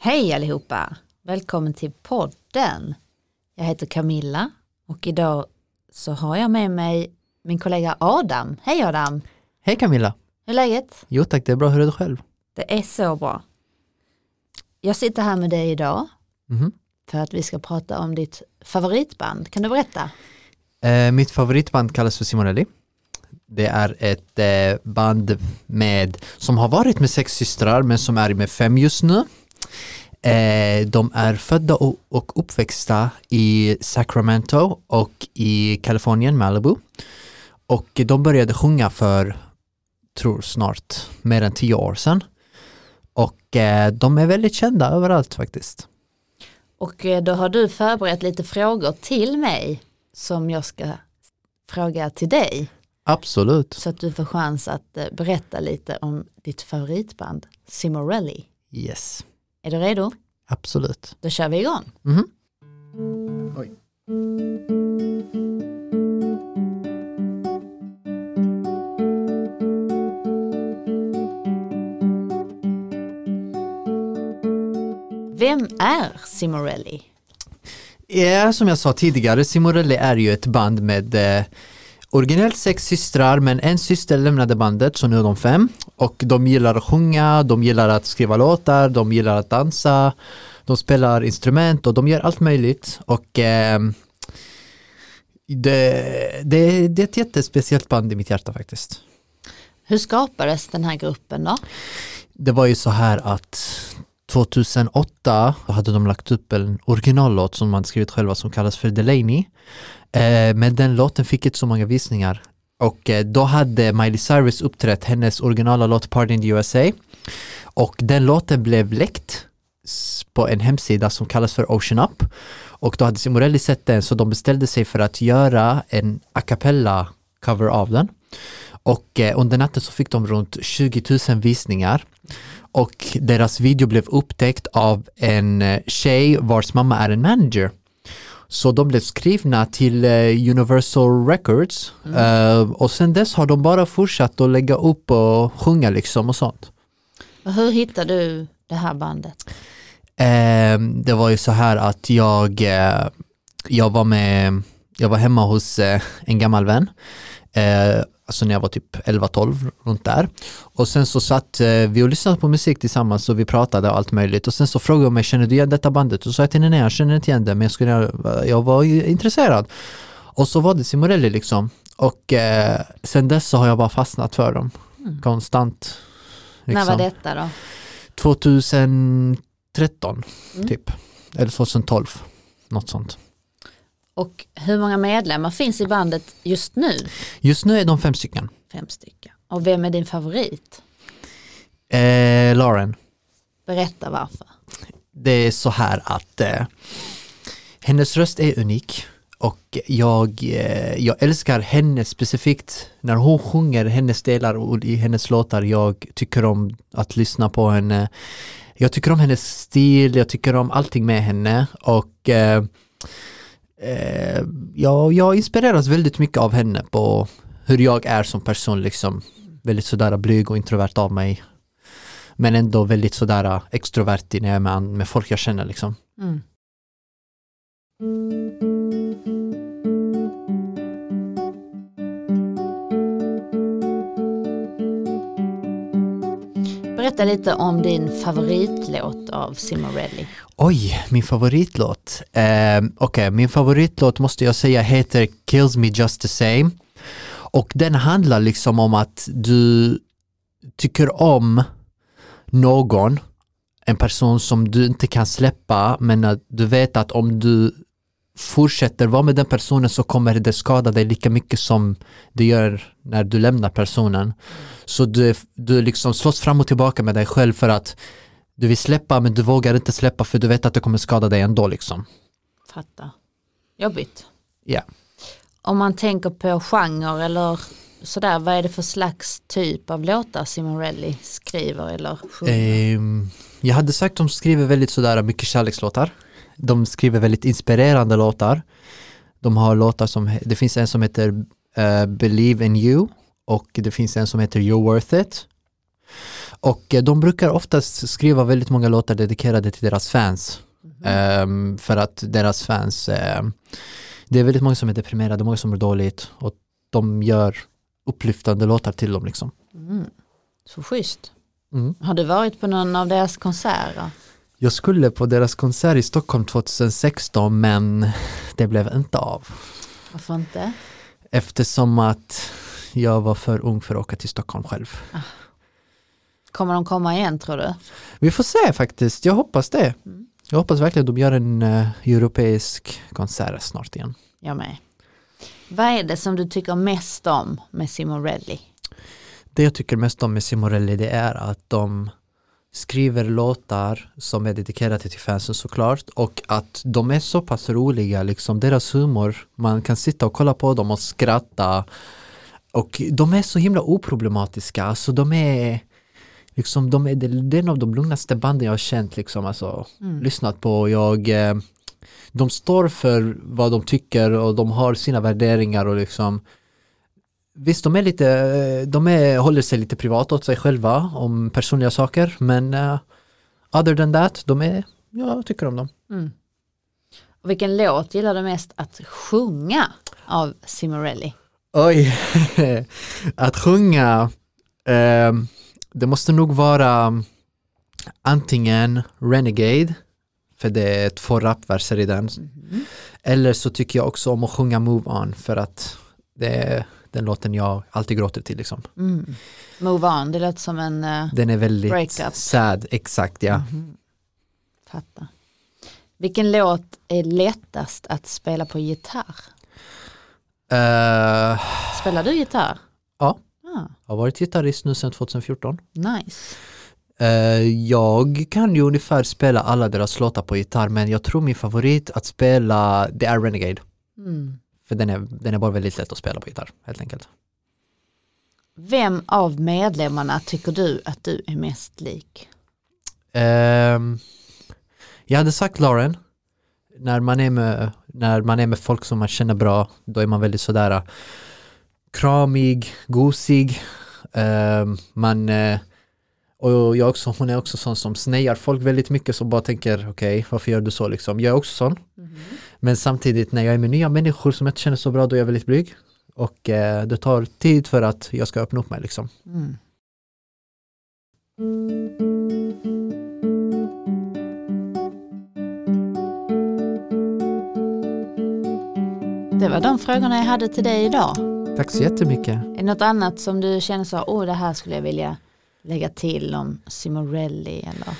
Hej allihopa! Välkommen till podden. Jag heter Camilla och idag så har jag med mig min kollega Adam. Hej Adam! Hej Camilla! Hur är läget? Jo tack, det är bra. Hur är det själv? Det är så bra. Jag sitter här med dig idag Mhm. för att vi ska prata om ditt favoritband. Kan du berätta? Eh, mitt favoritband kallas för Simonelli. Det är ett eh, band med, som har varit med sex systrar men som är med fem just nu. Eh, de är födda och, uppväxta i Sacramento och i Kalifornien, Malibu. Och de började sjunga för, tror snart, mer än tio år sedan. Och eh, de är väldigt kända överallt faktiskt. Och eh, då har du förberett lite frågor till mig som jag ska fråga till dig. Absolut. Så att du får chans att berätta lite om ditt favoritband Simorelli. Yes, Är du redo? absolut. Då kör vi igång. Mhm. Oj. Vem är Simorelli? Ja, som jag sa tidigare, Simorelli är ju ett band med eh, originellt sex systrar, men en syster lämnade bandet, så nu är de fem. Och de gillar att sjunga, de gillar att skriva låtar, de gillar att dansa, de spelar instrument och de gör allt möjligt. Och eh, det, det, det är ett jättespeciellt band i mitt hjärta faktiskt. Hur skapades den här gruppen då? Det var ju så här att 2008 hade de lagt upp en originallåt som man skrivit själva som kallas för Delaney. Eh, men den låten fick inte så många visningar. Och eh, då hade Miley Cyrus uppträtt hennes originala låt Party in the USA. Och den låten blev läckt på en hemsida som kallas för Ocean Up. Och då hade Simorelli sett den så de beställde sig för att göra en a cappella cover av den. Och eh, under natten så fick de runt 20 000 visningar. Och deras video blev upptäckt av en eh, tjej vars mamma är en manager. Så de blev skrivna till eh, Universal Records Eh, och sen dess har de bara fortsatt att lägga upp och sjunga liksom och sånt. Och hur hittade du det här bandet? Eh, det var ju så här att jag, eh, jag var med, jag var hemma hos en gammal vän, alltså när jag var typ 11-12 runt där. Och sen så satt eh, vi och lyssnade på musik tillsammans och vi pratade och allt möjligt och sen så frågade hon mig, känner du igen detta bandet? Och så sa jag till henne, nej jag känner inte igen det men jag, skulle, jag var intresserad. Och så var det Simorelli liksom. Och eh, sen dess så har jag bara fastnat för dem, konstant. När var liksom. detta då? 2013 Mm. typ. Eller 2012. Något sånt. Och hur många medlemmar finns i bandet just nu? Just nu är de fem stycken. Fem stycken. Och vem är din favorit? Eh, Lauren, Berätta varför. det är så här att eh, hennes röst är unik och jag, eh, jag älskar henne specifikt när hon sjunger hennes delar och i hennes låtar. Jag tycker om att lyssna på henne. Jag tycker om hennes stil, jag tycker om allting med henne och eh, jag, jag inspireras väldigt mycket av henne på hur jag är som person liksom. Väldigt sådär blyg och introvert av mig. Men ändå väldigt sådär extrovert när jag är med, med folk jag känner liksom. Mm. Berätta lite om din favoritlåt av Simorelli. Oj, min favoritlåt. Eh, Okej, min favoritlåt måste jag säga heter Kills Me Just The Same. Och den handlar liksom om att du tycker om någon, en person som du inte kan släppa, men att du vet att om du fortsätter vara med den personen så kommer det skada dig lika mycket som det gör när du lämnar personen. Så du, du liksom slåss fram och tillbaka med dig själv för att du vill släppa men du vågar inte släppa för du vet att det kommer skada dig ändå liksom. Fatta. Jobbigt. Ja. Om man tänker på genre eller sådär, vad är det för slags typ av låtar Simorelli skriver eller sjunger? Ehm, jag hade sagt att de skriver väldigt sådär mycket kärlekslåtar. De skriver väldigt inspirerande låtar. De har låtar som, det finns en som heter eh, Believe in you och det finns en som heter You're worth it. Och eh, de brukar oftast skriva väldigt många låtar dedikerade till deras fans. Ehm, för att deras fans, ehm, det är väldigt många som är deprimerade, många som mår dåligt och de gör upplyftande låtar till dem liksom. Mm. Så schysst. Mm. Har du varit på någon av deras konserter? Jag skulle på deras konsert i Stockholm 2016 men det blev inte av. Varför inte? Eftersom att jag var för ung för att åka till Stockholm själv. Kommer de komma igen tror du? Vi får se faktiskt, jag hoppas det. Mm. Jag hoppas verkligen att de gör en uh, europeisk konsert snart igen. Jag med. Vad är det som du tycker mest om med Simon Redley? Det jag tycker mest om med Simorelli det är att de skriver låtar som är dedikerade till fansen såklart och att de är så pass roliga liksom deras humor. Man kan sitta och kolla på dem och skratta. Och de är så himla oproblematiska. Alltså de är liksom de är, det är en av de lugnaste banden jag har känt liksom alltså Mm. lyssnat på. Jag eh, de står för vad de tycker och de har sina värderingar och liksom Visst, de är lite, eh, de är, håller sig lite privat åt sig själva om personliga saker, men uh, other than that, de är, jag tycker om dem. Mm. Och vilken låt gillar du mest att sjunga av Simon Redley? Oj, att sjunga, eh, det måste nog vara antingen Renegade, för det är två rapverser i den, Mhm. eller så tycker jag också om att sjunga Move On, för att det är den låten jag alltid gråter till liksom. Mm. Move on, det låter som en uh, Den är väldigt Breakup. sad, exakt ja. Mhm. Fatta. Vilken låt är lättast att spela på gitarr? Eh, Spelar du gitarr? Ja. Ah, har varit gitarrist nu sedan 2014. nice. Eh, jag kan ju ungefär spela alla deras låtar på gitarr men jag tror min favorit att spela det är Renegade. Mm. För den är, den är bara väldigt lätt att spela på gitarr helt enkelt. Vem av medlemmarna tycker du att du är mest lik? Ehm, jag hade sagt Lauren. När man, är med, när man är med folk som man känner bra, då är man väldigt sådär äh, kramig, gosig. Ehm, man, eh, och jag också, hon är också sån som snejar folk väldigt mycket som bara tänker okej, varför gör du så liksom? Jag är också sån. Men samtidigt när jag är med nya människor som jag inte känner så bra, då är jag väldigt blyg. Och eh, det tar tid för att jag ska öppna upp mig liksom. Mm. Det var de frågorna jag hade till dig idag. Tack så jättemycket. Är det något annat som du känner så, åh det här skulle jag vilja lägga till om Simorelli eller?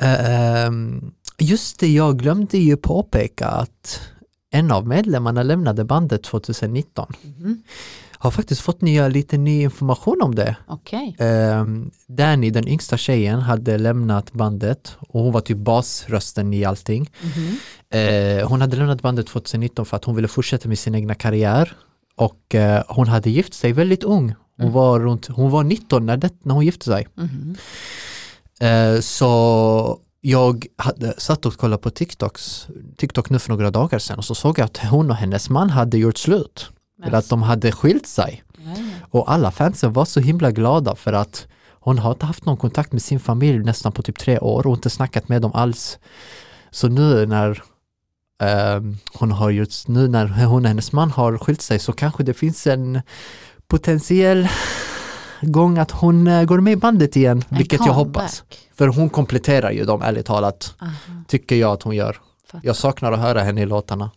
Ehm, just det, jag glömde ju påpeka att en av medlemmarna lämnade bandet 2019. Mhm. Har faktiskt fått nya, lite ny information om det. Okej, Um, Danny, den yngsta tjejen, hade lämnat bandet och hon var typ basrösten i allting. Eh, hon hade lämnat bandet 2019 för att hon ville fortsätta med sin egna karriär och eh, hon hade gift sig väldigt ung. Hon, Mm. var, runt, hon var 19 när, det, när hon gifte sig. Mhm. Eh, så jag hade satt och kollade på TikToks, TikTok nu för några dagar sedan och så såg jag att hon och hennes man hade gjort slut. Eller att de hade skilt sig. Ja. Och alla fansen var så himla glada för att hon har inte haft någon kontakt med sin familj nästan på typ tre år och inte snackat med dem alls. Så nu när ehm, hon har gjort, nu när hon och hennes man har skilt sig så kanske det finns en potentiell gång att hon eh, går med i bandet igen, En vilket jag comeback. hoppas. För hon kompletterar ju dem ärligt talat, Aha, tycker jag att hon gör. fattar. Jag saknar att höra henne i låtarna.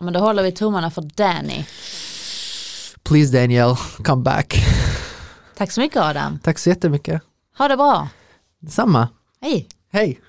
Men då håller vi tummarna för Danny. Please Daniel, come back. Tack så mycket Adam. Tack så jättemycket. Ha det bra. Detsamma. Hej. Hej!